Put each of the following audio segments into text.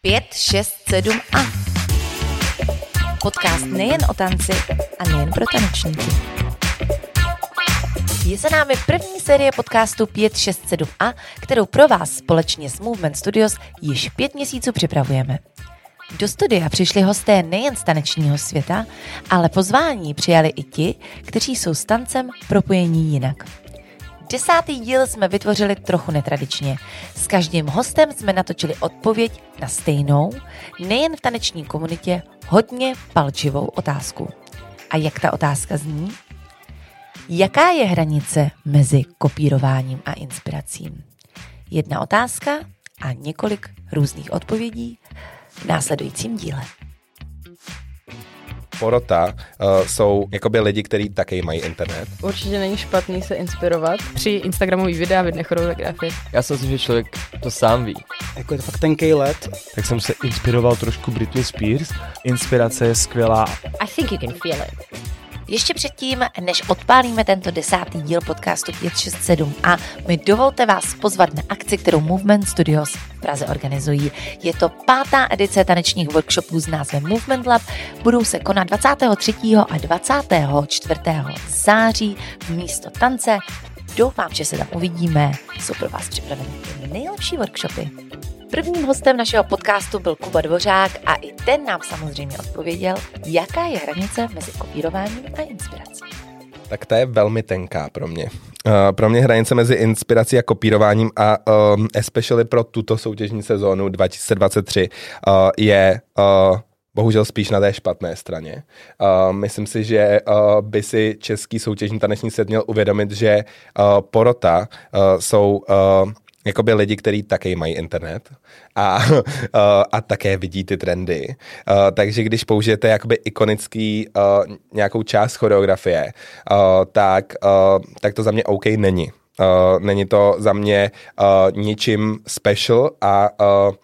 Pět, šest, sedm a. Podcast nejen o tanci a nejen pro tanečníky. Je se námi první série podcastu 567A, kterou pro vás společně s Movement Studios již pět měsíců připravujeme. Do studia přišli hosté nejen z tanečního světa, ale pozvání přijali i ti, kteří jsou s tancem propojení jinak. Desátý díl jsme vytvořili trochu netradičně. S každým hostem jsme natočili odpověď na stejnou, nejen v taneční komunitě, hodně palčivou otázku. A jak ta otázka zní? Jaká je hranice mezi kopírováním a inspiracím? Jedna otázka a několik různých odpovědí v následujícím díle. Porota uh, jsou jakoby lidi, kteří také mají internet. Určitě není špatný se inspirovat. Při Instagramový videa vidne choreografie. Já si myslím, že člověk to sám ví. Jako je to fakt tenký let. Tak jsem se inspiroval trošku Britney Spears. Inspirace je skvělá. I think you can feel it. Ještě předtím, než odpálíme tento desátý díl podcastu 567 a mi dovolte vás pozvat na akci, kterou Movement Studios v Praze organizují. Je to pátá edice tanečních workshopů s názvem Movement Lab. Budou se konat 23. a 24. září v místo tance. Doufám, že se tam uvidíme. Jsou pro vás připraveny nejlepší workshopy. Prvním hostem našeho podcastu byl Kuba Dvořák a i ten nám samozřejmě odpověděl, jaká je hranice mezi kopírováním a inspirací. Tak ta je velmi tenká pro mě. Uh, pro mě hranice mezi inspirací a kopírováním a um, especially pro tuto soutěžní sezónu 2023 uh, je uh, bohužel spíš na té špatné straně. Uh, myslím si, že uh, by si český soutěžní taneční svět měl uvědomit, že uh, porota uh, jsou uh, jakoby lidi, kteří také mají internet a, uh, a také vidí ty trendy. Uh, takže když použijete jakoby ikonický uh, nějakou část choreografie, uh, tak, uh, tak to za mě OK není. Uh, není to za mě uh, ničím special a, uh,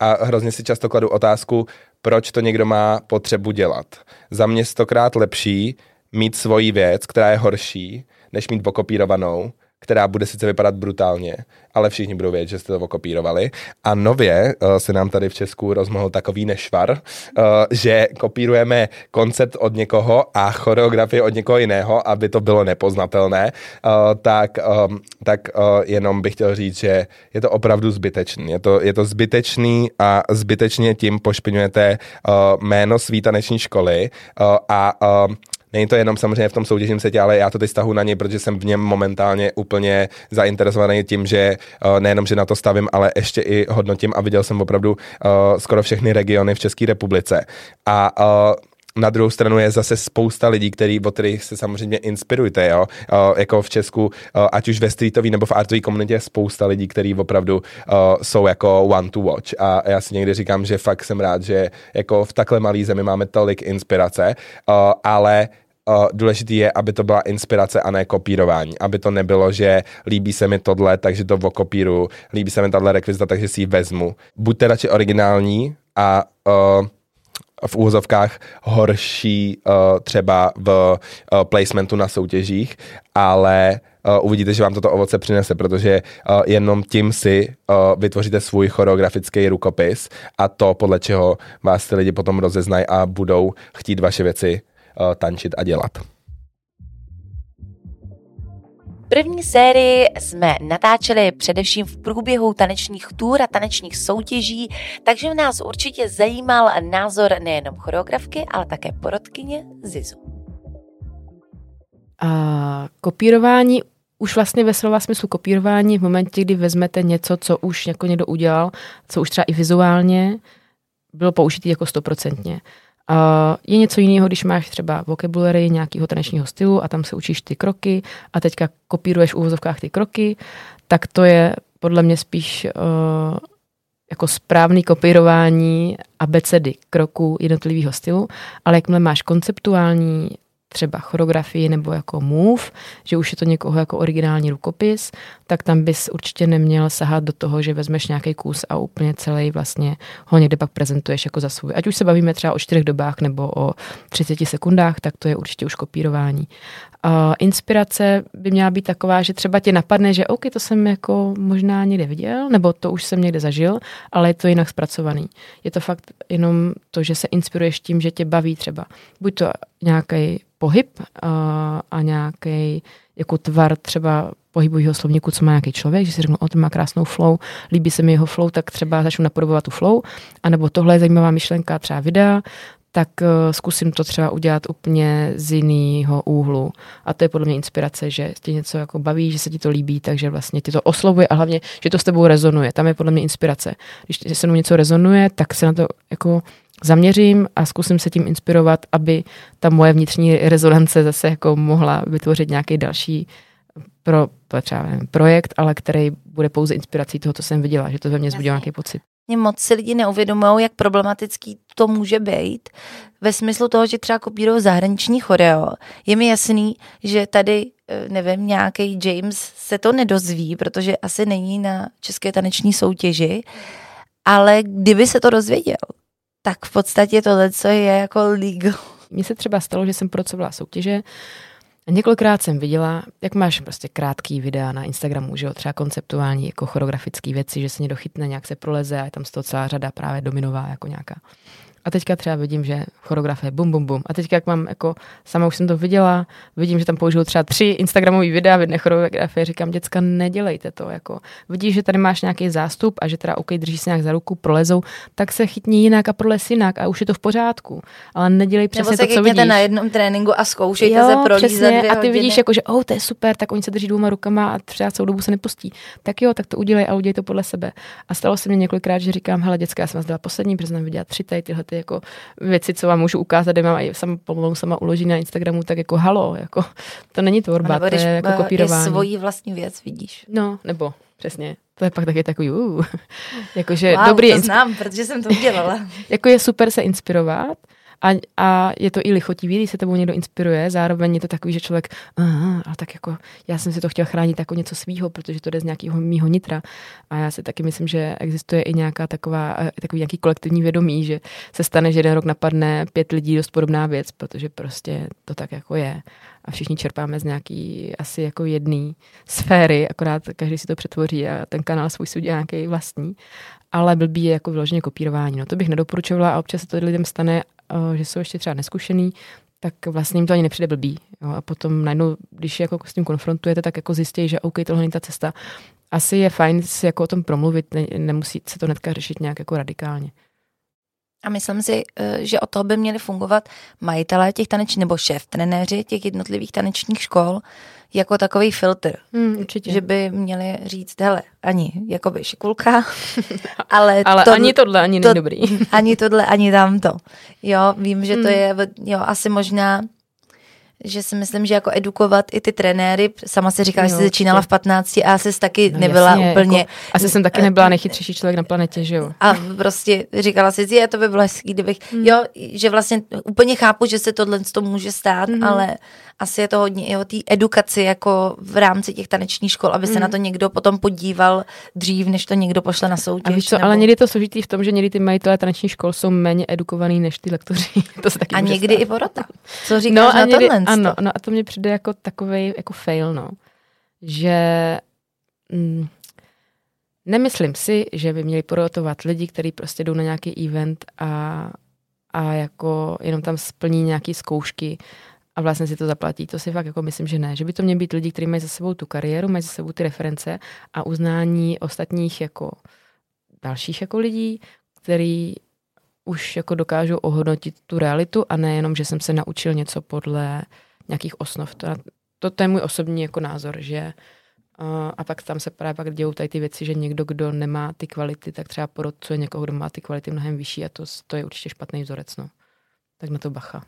a hrozně si často kladu otázku, proč to někdo má potřebu dělat. Za mě stokrát lepší mít svoji věc, která je horší, než mít okopírovanou, která bude sice vypadat brutálně, ale všichni budou vědět, že jste to okopírovali. A nově uh, se nám tady v Česku rozmohl takový nešvar, uh, že kopírujeme koncept od někoho a choreografii od někoho jiného, aby to bylo nepoznatelné, uh, tak, um, tak uh, jenom bych chtěl říct, že je to opravdu zbytečný. Je to, je to zbytečný a zbytečně tím pošpiňujete uh, jméno svý taneční školy uh, a uh, Není to jenom samozřejmě v tom soutěžním setě, ale já to teď stahu na něj, protože jsem v něm momentálně úplně zainteresovaný tím, že uh, nejenom, že na to stavím, ale ještě i hodnotím a viděl jsem opravdu uh, skoro všechny regiony v České republice. A uh, na druhou stranu je zase spousta lidí, který, od kterých se samozřejmě inspirujete, jo? Jako v Česku, uh, ať už ve streetové nebo v artové komunitě je spousta lidí, kteří opravdu jsou jako one to watch a já si někdy říkám, že fakt jsem rád, že jako v takhle malé zemi máme tolik inspirace, ale důležitý je, aby to byla inspirace a ne kopírování. Aby to nebylo, že líbí se mi tohle, takže to okopíru, líbí se mi tahle rekvizita, takže si ji vezmu. Buďte radši originální a uh, v úvozovkách horší uh, třeba v uh, placementu na soutěžích, ale uh, uvidíte, že vám toto ovoce přinese, protože uh, jenom tím si uh, vytvoříte svůj choreografický rukopis a to, podle čeho vás ty lidi potom rozeznají a budou chtít vaše věci tančit a dělat. První sérii jsme natáčeli především v průběhu tanečních tůr a tanečních soutěží, takže nás určitě zajímal názor nejenom choreografky, ale také porodkyně Zizu. A kopírování už vlastně ve slova smyslu kopírování v momentě, kdy vezmete něco, co už jako někdo udělal, co už třeba i vizuálně bylo použitý jako stoprocentně. Uh, je něco jiného, když máš třeba vocabulary nějakého tanečního stylu a tam se učíš ty kroky a teďka kopíruješ v úvozovkách ty kroky, tak to je podle mě spíš uh, jako správný kopírování abecedy kroků jednotlivého stylu, ale jakmile máš konceptuální třeba choreografii nebo jako move, že už je to někoho jako originální rukopis, tak tam bys určitě neměl sahat do toho, že vezmeš nějaký kus a úplně celý vlastně ho někde pak prezentuješ jako za svůj. Ať už se bavíme třeba o čtyřech dobách nebo o 30 sekundách, tak to je určitě už kopírování. Uh, inspirace by měla být taková, že třeba tě napadne, že OK, to jsem jako možná někde viděl, nebo to už jsem někde zažil, ale je to jinak zpracovaný. Je to fakt jenom to, že se inspiruješ tím, že tě baví třeba. Buď to nějaký pohyb uh, a nějaký jako tvar třeba pohybového slovníku, co má nějaký člověk, že si řeknu, o, to má krásnou flow, líbí se mi jeho flow, tak třeba začnu napodobovat tu flow, anebo tohle je zajímavá myšlenka, třeba videa, tak uh, zkusím to třeba udělat úplně z jiného úhlu. A to je podle mě inspirace, že tě něco jako baví, že se ti to líbí, takže vlastně ti to oslovuje a hlavně, že to s tebou rezonuje. Tam je podle mě inspirace. Když se mnou něco rezonuje, tak se na to jako zaměřím a zkusím se tím inspirovat, aby ta moje vnitřní rezonance zase jako mohla vytvořit nějaký další pro, třeba nevím, projekt, ale který bude pouze inspirací toho, co jsem viděla, že to ve mně zbudilo nějaký pocit. Moc si lidi neuvědomují, jak problematický to může být. Ve smyslu toho, že třeba kopírují zahraniční choreo. Je mi jasný, že tady, eh, nevím, nějaký James se to nedozví, protože asi není na české taneční soutěži, ale kdyby se to dozvěděl, tak v podstatě tohle, co je jako legal. Mně se třeba stalo, že jsem pracovala soutěže a několikrát jsem viděla, jak máš prostě krátký videa na Instagramu, že jo, třeba konceptuální jako choreografické věci, že se někdo chytne, nějak se proleze a je tam z toho celá řada právě dominová jako nějaká. A teďka třeba vidím, že choreografie bum, bum, bum. A teďka, jak mám, jako, sama už jsem to viděla, vidím, že tam použiju třeba tři Instagramové videa v jedné choreografii, říkám, děcka, nedělejte to. Jako. Vidíš, že tady máš nějaký zástup a že teda OK, drží se nějak za ruku, prolezou, tak se chytní jinak a prolez jinak a už je to v pořádku. Ale nedělej přesně Nebo to, co vidíš. na jednom tréninku a zkoušejte jo, se prolízat přesně, dvě a ty hodiny. vidíš, jako, že oh, to je super, tak oni se drží dvouma rukama a třeba celou dobu se nepustí. Tak jo, tak to udělej a udělej to podle sebe. A stalo se mi několikrát, že říkám, hele, děcka, já jsem vás dala poslední, protože jsem viděla tři tady tyhle ty jako věci, co vám můžu ukázat, kde mám i sama, pomalu sama uložit na Instagramu, tak jako halo, jako, to není tvorba, to je jako eh, kopírování. I svoji vlastní věc vidíš. No, nebo přesně. To je pak taky takový, uh, jakože wow, dobrý, to znám, protože jsem to udělala. jako je super se inspirovat, a, a je to i lichotivý, když se tebou někdo inspiruje, zároveň je to takový, že člověk, a tak jako, já jsem si to chtěl chránit jako něco svýho, protože to jde z nějakého mýho nitra. A já si taky myslím, že existuje i nějaká taková, eh, takový nějaký kolektivní vědomí, že se stane, že jeden rok napadne pět lidí dost podobná věc, protože prostě to tak jako je. A všichni čerpáme z nějaký asi jako jedné sféry, akorát každý si to přetvoří a ten kanál svůj si udělá nějaký vlastní ale blbý je jako vyloženě kopírování. No to bych nedoporučovala a občas se to lidem stane, že jsou ještě třeba neskušený, tak vlastně jim to ani nepřijde blbý. Jo. A potom najednou, když jako s tím konfrontujete, tak jako zjistí, že OK, tohle není ta cesta. Asi je fajn si jako o tom promluvit, ne, nemusí se to hnedka řešit nějak jako radikálně. A myslím si, eh, že o toho by měli fungovat majitelé těch tanečních nebo šéf trenéři těch jednotlivých tanečních škol jako takový filtr. Hmm, určitě. Že by měli říct, hele, ani jakoby šikulka, ale, Ale to, ani tohle, ani to- není dobrý. ani tohle, ani tamto. Jo, vím, že to Hmm. je, jo, asi možná že si myslím, že jako edukovat i ty trenéry, sama si říkala, že jsi začínala v 15 a jsi taky No nebyla jasně, úplně, Jako, asi jsem taky nebyla nejchytřejší člověk na planetě, že jo? a prostě říkala si, je, to by bylo hezký, kdybych, Hmm. jo, že vlastně úplně chápu, že se tohle to může stát, Mhm. ale asi je to hodně i o té edukaci jako v rámci těch tanečních škol, aby se na to někdo potom podíval dřív, než to někdo pošle na soutěž. A víš co, nebo- ale někdy je to složitý v tom, že někdy ty majitelé tanečních škol jsou méně edukovaný než ty lektoři. to se taky a může někdy stát. i porota. Co říkáš no, na a někdy, tohle? Ano, no a to mně přijde jako takový jako fail, no. Že mm, nemyslím si, že by měli porotovat lidi, kteří prostě jdou na nějaký event a, a jako jenom tam splní nějaké zkoušky a vlastně si to zaplatí. To si fakt jako myslím, že ne. Že by to měly být lidi, kteří mají za sebou tu kariéru, mají za sebou ty reference a uznání ostatních jako dalších jako lidí, který už jako dokážou ohodnotit tu realitu a nejenom, že jsem se naučil něco podle nějakých osnov. To, to, to je můj osobní jako názor, že uh, a pak tam se právě pak dějou tady ty věci, že někdo, kdo nemá ty kvality, tak třeba porodcuje někoho, kdo má ty kvality mnohem vyšší a to, to je určitě špatný vzorec. No. Tak na to bacha.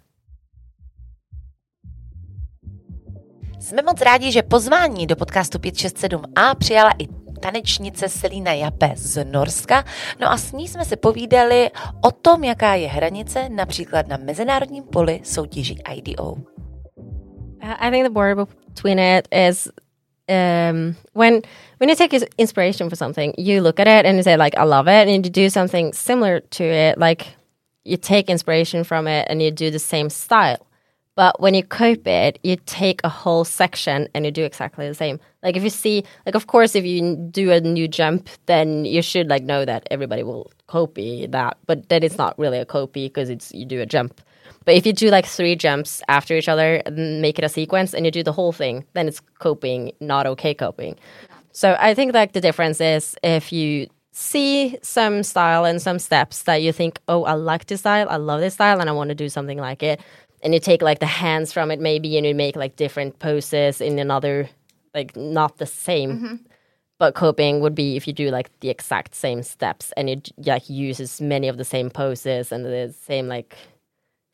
Jsme moc rádi, že pozvání do podcastu 567a přijala i tanečnice Selina Jape z Norska. No a s ní jsme se povídali o tom, jaká je hranice například na mezinárodním poli soutěží IDO. Uh, I think the border between it is um, when when you take ins- inspiration for something, you look at it and you say like, "I love it," and you do something similar to it. Like you take inspiration from it and you do the same style. But when you cope it, you take a whole section and you do exactly the same. Like if you see, like of course, if you do a new jump, then you should like know that everybody will copy that. But then it's not really a copy because it's you do a jump. But if you do like three jumps after each other and make it a sequence and you do the whole thing, then it's coping, not okay coping. So I think like the difference is if you see some style and some steps that you think, oh, I like this style, I love this style, and I want to do something like it, and you take like the hands from it maybe, and you make like different poses in another, like not the same. Mm-hmm. But coping would be if you do like the exact same steps and it like uses many of the same poses and the same like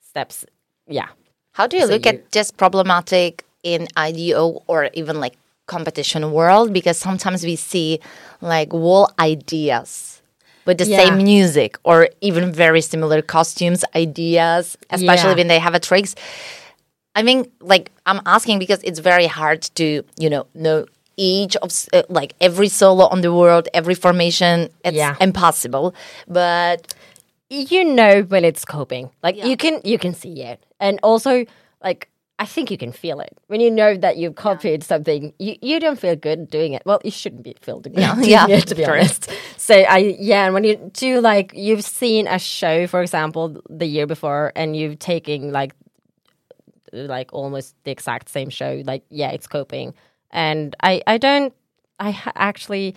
steps. Yeah. How do you So look you- at this problematic in IDO or even like competition world? Because sometimes we see like wall ideas with the Yeah. same music or even very similar costumes ideas, especially Yeah. when they have a tricks. I mean, like I'm asking because it's very hard to you know know each of uh, like every solo on the world, every formation. It's Yeah. impossible, but you know when it's coping. Like you can you can see it, and also like I think you can feel it when you know that you've copied something. You you don't feel good doing it. Well, you shouldn't be feel good Yeah, yeah, it to be honest. So I yeah, and when you do like you've seen a show, for example, the year before, and you've taken like like almost the exact same show. Like yeah, it's coping, and I I don't I ha- actually.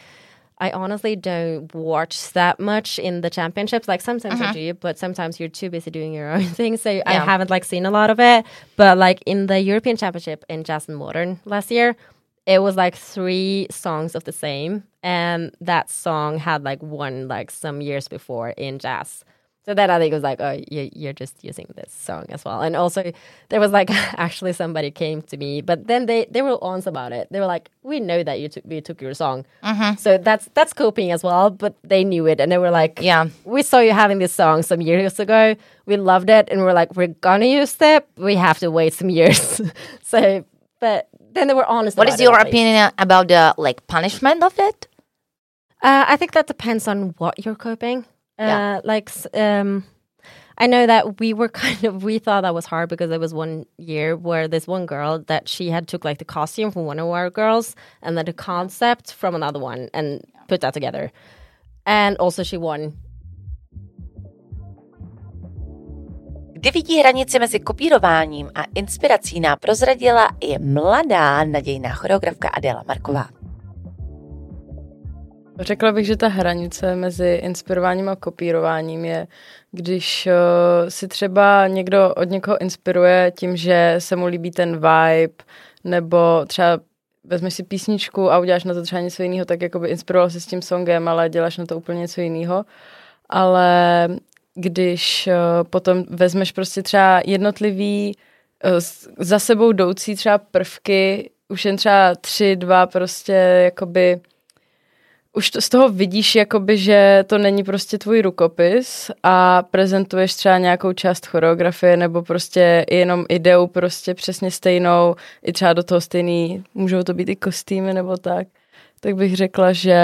I honestly don't watch that much in the championships. Like sometimes I mm-hmm. do, but sometimes you're too busy doing your own thing. So I haven't like seen a lot of it. But like in the European Championship in Jazz and Modern last year, it was like three songs of the same, and that song had like won like some years before in jazz. So then I think it was like, oh, you, you're just using this song as well. And also, there was like actually somebody came to me, but then they they were honest about it. They were like, we know that you took we took your song, so that's that's coping as well. But they knew it, and they were like, Yeah. we saw you having this song some years ago. We loved it, and we're like, we're gonna use it. We have to wait some years. so, but then they were honest. what about is it, your least. opinion about the like punishment of it? Uh, I think that depends on what you're coping. Uh, Yeah. Like, um, I know that we were kind of we thought that was hard because there was one year where this one girl that she had took like the costume from one of our girls and then the concept from another one and put that together, and also she won. Kdy vidí hranici mezi kopírováním a inspirací nám prozradila i mladá nadějná choreografka Adela Marková. Řekla bych, že ta hranice mezi inspirováním a kopírováním je, když uh, si třeba někdo od někoho inspiruje tím, že se mu líbí ten vibe, nebo třeba vezmeš si písničku a uděláš na to třeba něco jiného, tak jako by inspiroval se s tím songem, ale děláš na to úplně něco jiného. Ale když uh, potom vezmeš prostě třeba jednotlivý uh, za sebou jdoucí třeba prvky, už jen třeba tři, dva prostě jakoby už to, z toho vidíš, jakoby, že to není prostě tvůj rukopis a prezentuješ třeba nějakou část choreografie nebo prostě jenom ideu prostě přesně stejnou, i třeba do toho stejný, můžou to být i kostýmy nebo tak, tak bych řekla, že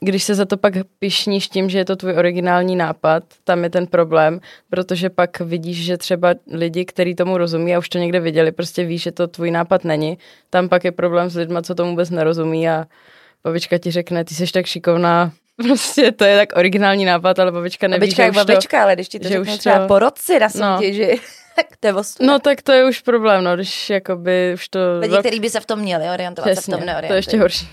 když se za to pak pišníš tím, že je to tvůj originální nápad, tam je ten problém, protože pak vidíš, že třeba lidi, kteří tomu rozumí a už to někde viděli, prostě víš, že to tvůj nápad není, tam pak je problém s lidma, co tomu vůbec nerozumí a babička ti řekne, ty jsi tak šikovná, prostě to je tak originální nápad, ale babička neví, Babička že jak už to... babička, ale když ti to že řekne už třeba to- po roce na No. soutěži, tak to je. No tak to je už problém, no, když jakoby už to... Lidi, velk- kteří by se v tom měli orientovat, se v Přesně, tom to neorientují. je ještě horší.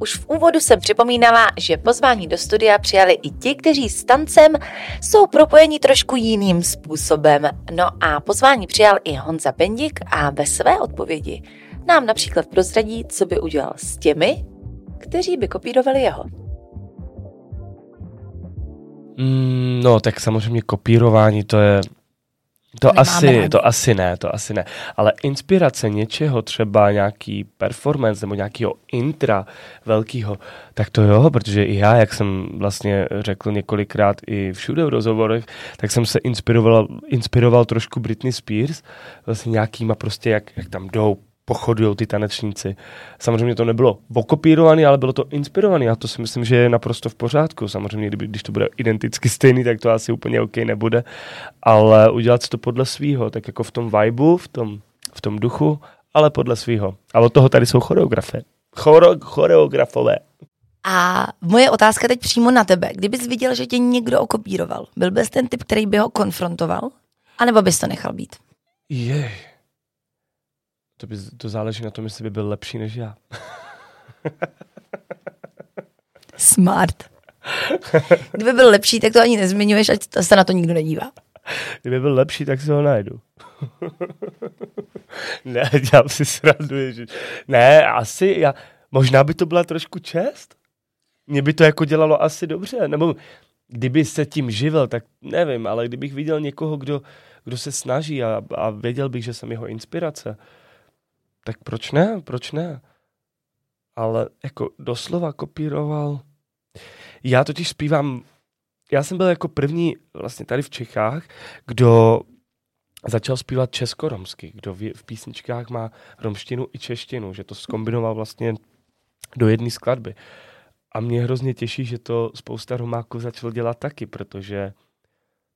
Už v úvodu jsem připomínala, že pozvání do studia přijali i ti, kteří s tancem jsou propojeni trošku jiným způsobem. No a pozvání přijal i Honza Bendik a ve své odpovědi nám například prozradí, co by udělal s těmi, kteří by kopírovali jeho. Mm, no, tak samozřejmě kopírování to je To nemáme asi, rádi. to asi ne, to asi ne. Ale inspirace něčeho, třeba nějaký performance nebo nějakého intra velkého, tak to jo, protože i já, jak jsem vlastně řekl několikrát i všude v rozhovorech, tak jsem se inspiroval, inspiroval trošku Britney Spears, vlastně nějakýma prostě, jak, jak tam jdou, pochodují ty tanečníci. Samozřejmě to nebylo okopírované, ale bylo to inspirované a to si myslím, že je naprosto v pořádku. Samozřejmě, kdyby, když to bude identicky stejný, tak to asi úplně OK nebude, ale udělat si to podle svýho, tak jako v tom vibu, v tom, v tom duchu, ale podle svýho. A od toho tady jsou choreografie. Choro, choreografové. A moje otázka teď přímo na tebe. Kdybys viděl, že tě někdo okopíroval, byl bys ten typ, který by ho konfrontoval? A nebo bys to nechal být? Jej. To, by, to záleží na tom, jestli by byl lepší než já. Smart. Kdyby byl lepší, tak to ani nezmiňuješ, ať se na to nikdo nedívá. Kdyby byl lepší, tak si ho najdu. ne, dělám si srandu. Že... Ne, asi, já, možná by to byla trošku čest. Mě by to jako dělalo asi dobře. Nebo kdyby se tím živil, tak nevím, ale kdybych viděl někoho, kdo, kdo se snaží a, a věděl bych, že jsem jeho inspirace, tak proč ne, proč ne? Ale jako doslova kopíroval. Já totiž zpívám, já jsem byl jako první vlastně tady v Čechách, kdo začal zpívat česko-romsky, kdo v, v písničkách má romštinu i češtinu, že to skombinoval vlastně do jedné skladby. A mě hrozně těší, že to spousta Romáků začalo dělat taky, protože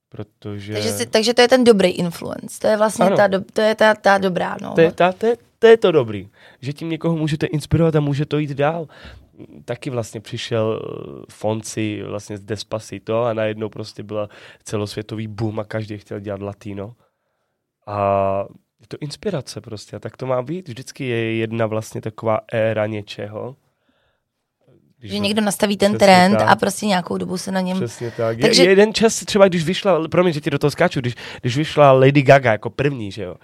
protože... Takže, si, takže to je ten dobrý influence. To je vlastně Ano. ta, do, to je ta, ta dobrá. No. To je, ta, to, je, to je to dobrý, že tím někoho můžete inspirovat a může to jít dál. Taky vlastně přišel eh, Fonci vlastně z Despacito a najednou prostě byla celosvětový boom a každý chtěl dělat latino. A je to inspirace prostě a tak to má být. Vždycky je jedna vlastně taková éra něčeho. Když Že někdo nastaví ten Přesně trend tak. a prostě nějakou dobu se na něm... Přesně tak. Takže- Takže... Je, jeden čas třeba, když vyšla, promiň, že ti do toho skáču, když, když vyšla Lady Gaga jako první, že jo,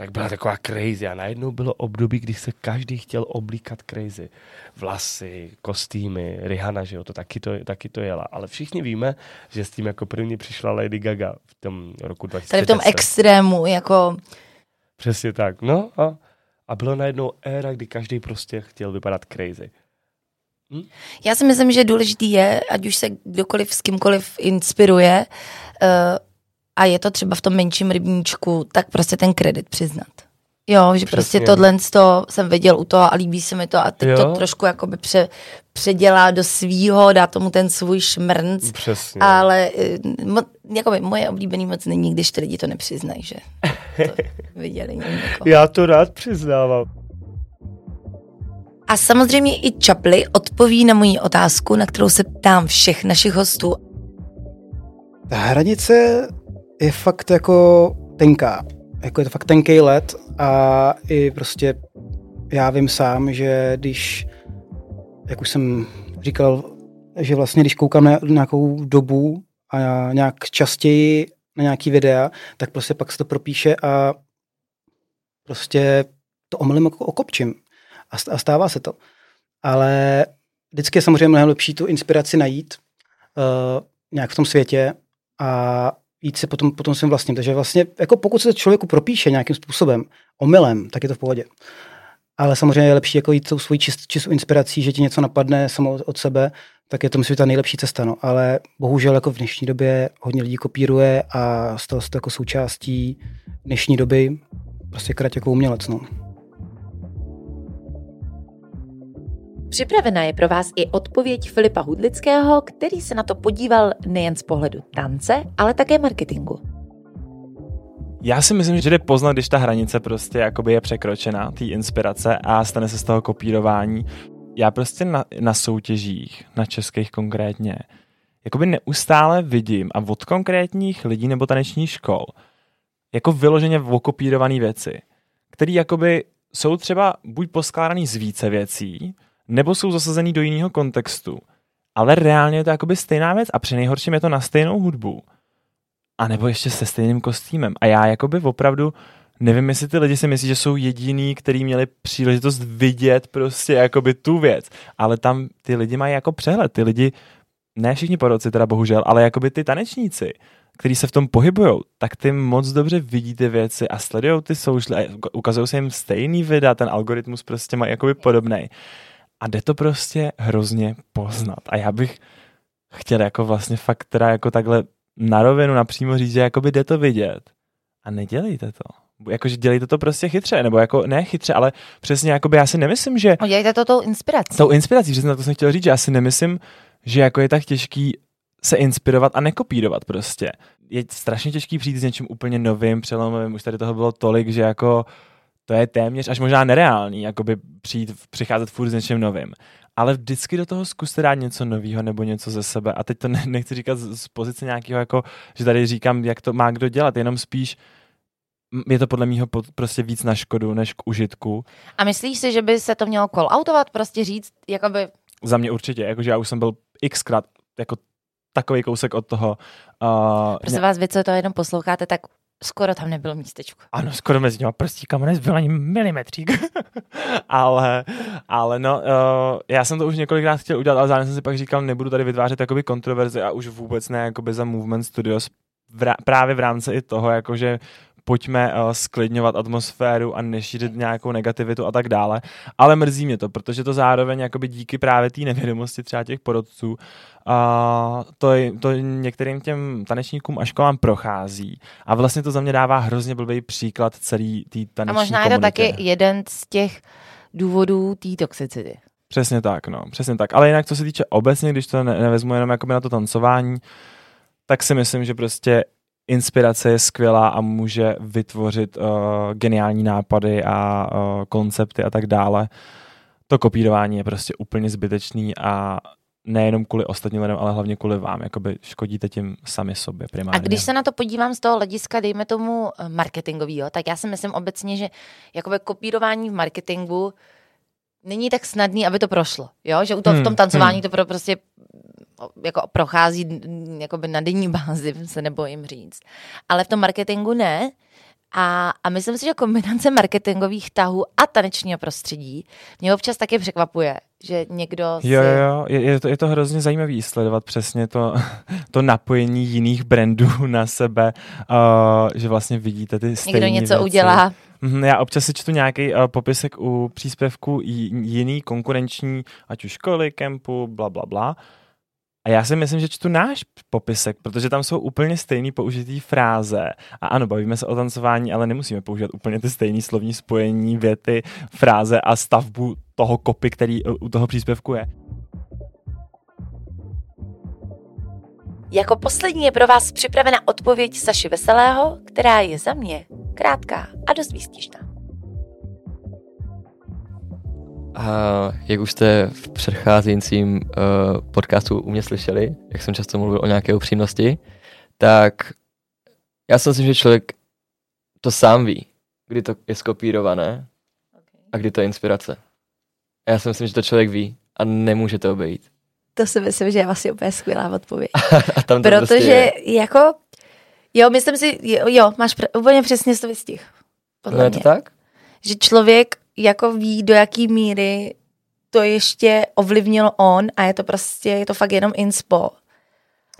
tak byla taková crazy a najednou bylo období, kdy se každý chtěl oblíkat crazy. Vlasy, kostýmy, Rihanna, že jo, to taky to, taky to jela. Ale všichni víme, že s tím jako první přišla Lady Gaga v tom roku 2010. Tady v tom extrému, jako... Přesně tak. No a, a bylo najednou éra, kdy každý prostě chtěl vypadat crazy. Já si myslím, že důležitý je, ať už se kdokoliv s kýmkoliv inspiruje uh, a je to třeba v tom menším rybníčku, tak prostě ten kredit přiznat. Jo, že Přesně. prostě tohle to jsem viděl u toho a líbí se mi to a teď Jo. to trošku jakoby pře, předělá do svýho, dá tomu ten svůj šmrnc, Přesně. ale eh, mo, jakoby moje oblíbený moc není, když ty lidi to nepřiznají, že to viděli někdo. Já to rád přiznávám. A samozřejmě i Čapli odpoví na moji otázku, na kterou se ptám všech našich hostů. Ta hranice je fakt jako tenká. Jako je to fakt tenký let a i prostě já vím sám, že když, jak už jsem říkal, že vlastně když koukám na nějakou dobu a nějak častěji na nějaký videa, tak prostě pak se to propíše a prostě to omylem jako okopčím. A st- a stává se to. Ale vždycky je samozřejmě mnohem lepší tu inspiraci najít uh, nějak v tom světě a jít si potom, potom svým vlastním. Takže vlastně, jako pokud se to člověku propíše nějakým způsobem, omylem, tak je to v pohodě. Ale samozřejmě je lepší jako jít tou svojí čist, čistou inspirací, že ti něco napadne samo od- sebe, tak je to myslím, ta nejlepší cesta. No. Ale bohužel jako v dnešní době hodně lidí kopíruje a stalo se to jako součástí dnešní doby prostě krať jako umělec. No. Připravena je pro vás i odpověď Filipa Hudlického, který se na to podíval nejen z pohledu tance, ale také marketingu. Já si myslím, že jde poznat, když ta hranice prostě jakoby je překročena, té inspirace a stane se z toho kopírování. Já prostě na, na soutěžích, na českých konkrétně, jakoby neustále vidím a od konkrétních lidí nebo tanečních škol, jako vyloženě okopírované věci, které jakoby jsou třeba buď poskládaný z více věcí, nebo jsou zasazený do jiného kontextu. Ale reálně je to jakoby stejná věc a při nejhorším je to na stejnou hudbu. A nebo ještě se stejným kostýmem. A já jakoby opravdu nevím, jestli ty lidi si myslí, že jsou jediný, který měli příležitost vidět prostě jakoby tu věc. Ale tam ty lidi mají jako přehled. Ty lidi, ne všichni poroci teda bohužel, ale jakoby ty tanečníci, který se v tom pohybují, tak ty moc dobře vidí ty věci a sledují ty social, a ukazují se jim stejný videa, ten algoritmus prostě má jakoby podobný. A jde to prostě hrozně poznat. A já bych chtěl jako vlastně fakt teda jako takhle na rovinu napřímo říct, že jakoby jde to vidět. A nedělejte to. Jakože dělejte to prostě chytře, nebo jako ne chytře, ale přesně jakoby já si nemyslím, že... No, dělejte to tou inspirací. Tou inspirací, přesně na to jsem chtěl říct, že já si nemyslím, že jako je tak těžký se inspirovat a nekopírovat prostě. Je strašně těžký přijít s něčím úplně novým, přelomovým, už tady toho bylo tolik, že jako to je téměř až možná nereálný, jakoby přijít, přicházet furt s něčím novým. Ale vždycky do toho zkuste dát něco nového nebo něco ze sebe. A teď to ne, nechci říkat z, z pozice nějakého, jako, že tady říkám, jak to má kdo dělat, jenom spíš je to podle mého prostě víc na škodu, než k užitku. A myslíš si, že by se to mělo call-outovat, prostě říct, jakoby... Za mě určitě, jakože já už jsem byl xkrát jako takový kousek od toho. Uh, Prosím vás, vy, co to jenom posloucháte, tak skoro tam nebylo místečko. Ano, skoro mezi těma prstíkama nezbyl ani milimetřík. ale, ale no, uh, já jsem to už několikrát chtěl udělat, ale zároveň jsem si pak říkal, nebudu tady vytvářet jakoby kontroverzi a už vůbec ne jakoby za Movement Studios v, právě v rámci i toho, jakože pojďme uh, sklidňovat atmosféru a nešířit nějakou negativitu a tak dále. Ale mrzí mě to, protože to zároveň jakoby díky právě té nevědomosti třeba těch porodců uh, to, to některým těm tanečníkům a školám prochází. A vlastně to za mě dává hrozně blbý příklad celý té taneční A možná je to komunitě. taky jeden z těch důvodů té toxicity. Přesně tak, no, přesně tak. Ale jinak, co se týče obecně, když to ne, nevezmu jenom jakoby na to tancování, tak si myslím, že prostě inspirace je skvělá a může vytvořit uh, geniální nápady a uh, koncepty a tak dále. To kopírování je prostě úplně zbytečný a nejenom kvůli ostatním lidem, ale hlavně kvůli vám. Jakoby škodíte tím sami sobě primárně. A když se na to podívám z toho hlediska, dejme tomu eh, marketingového, tak já si myslím obecně, že jakoby kopírování v marketingu není tak snadný, aby to prošlo. Jo? Že u toho, v tom Hmm, tancování hmm. to pro, prostě jako prochází jakoby na denní bázi, se nebojím říct. Ale v tom marketingu ne. A, a myslím si, že kombinace marketingových tahů a tanečního prostředí mě občas taky překvapuje, že někdo si... Jo, jo, je, je, to, je to hrozně zajímavý sledovat přesně to, to napojení jiných brandů na sebe, uh, že vlastně vidíte ty stejné Někdo něco věci. udělá. Mhm, Já občas si čtu nějaký uh, popisek u příspěvku jiný konkurenční, ať už školy, kempu, bla, bla, bla. A já si myslím, že čtu náš popisek, protože tam jsou úplně stejný použitý fráze. A ano, bavíme se o tancování, ale nemusíme používat úplně ty stejné slovní spojení, věty, fráze a stavbu toho kopy, který uh, u toho příspěvku je. Jako poslední je pro vás připravena odpověď Saši Veselého, která je za mě krátká a dost výstižná. A jak už jste v předcházejícím uh, podcastu u mě slyšeli, jak jsem často mluvil o nějaké upřímnosti, tak já si myslím, že člověk to sám ví, kdy to je skopírované a kdy to je inspirace. A já si myslím, že to člověk ví a nemůže to obejít. To si myslím, že je vlastně úplně skvělá odpověď. a tam to Protože prostě je. jako, jo, myslím si, jo, jo máš pr- úplně přesně to vystih. No je to tak? Že člověk jako ví, do jaký míry to ještě ovlivnilo on a je to prostě, je to fakt jenom inspo.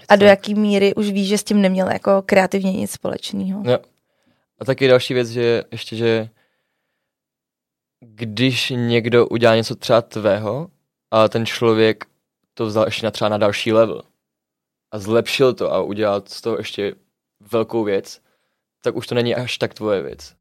A do jaký míry už ví, že s tím neměl jako kreativně nic společného. Jo. A taky další věc, že ještě, že když někdo udělá něco třeba tvého, a ten člověk to vzal ještě na třeba na další level a zlepšil to a udělal z toho ještě velkou věc, tak už to není až tak tvoje věc.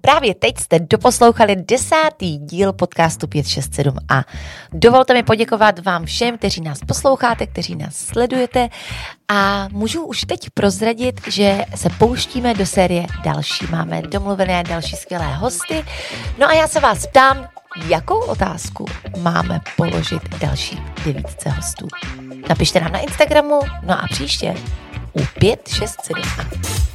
Právě teď jste doposlouchali desátý díl podcastu 567 a dovolte mi poděkovat vám všem, kteří nás posloucháte, kteří nás sledujete a můžu už teď prozradit, že se pouštíme do série další. Máme domluvené další skvělé hosty. No a já se vás ptám, jakou otázku máme položit další devítce hostů. Napište nám na Instagramu, no a příště u 567.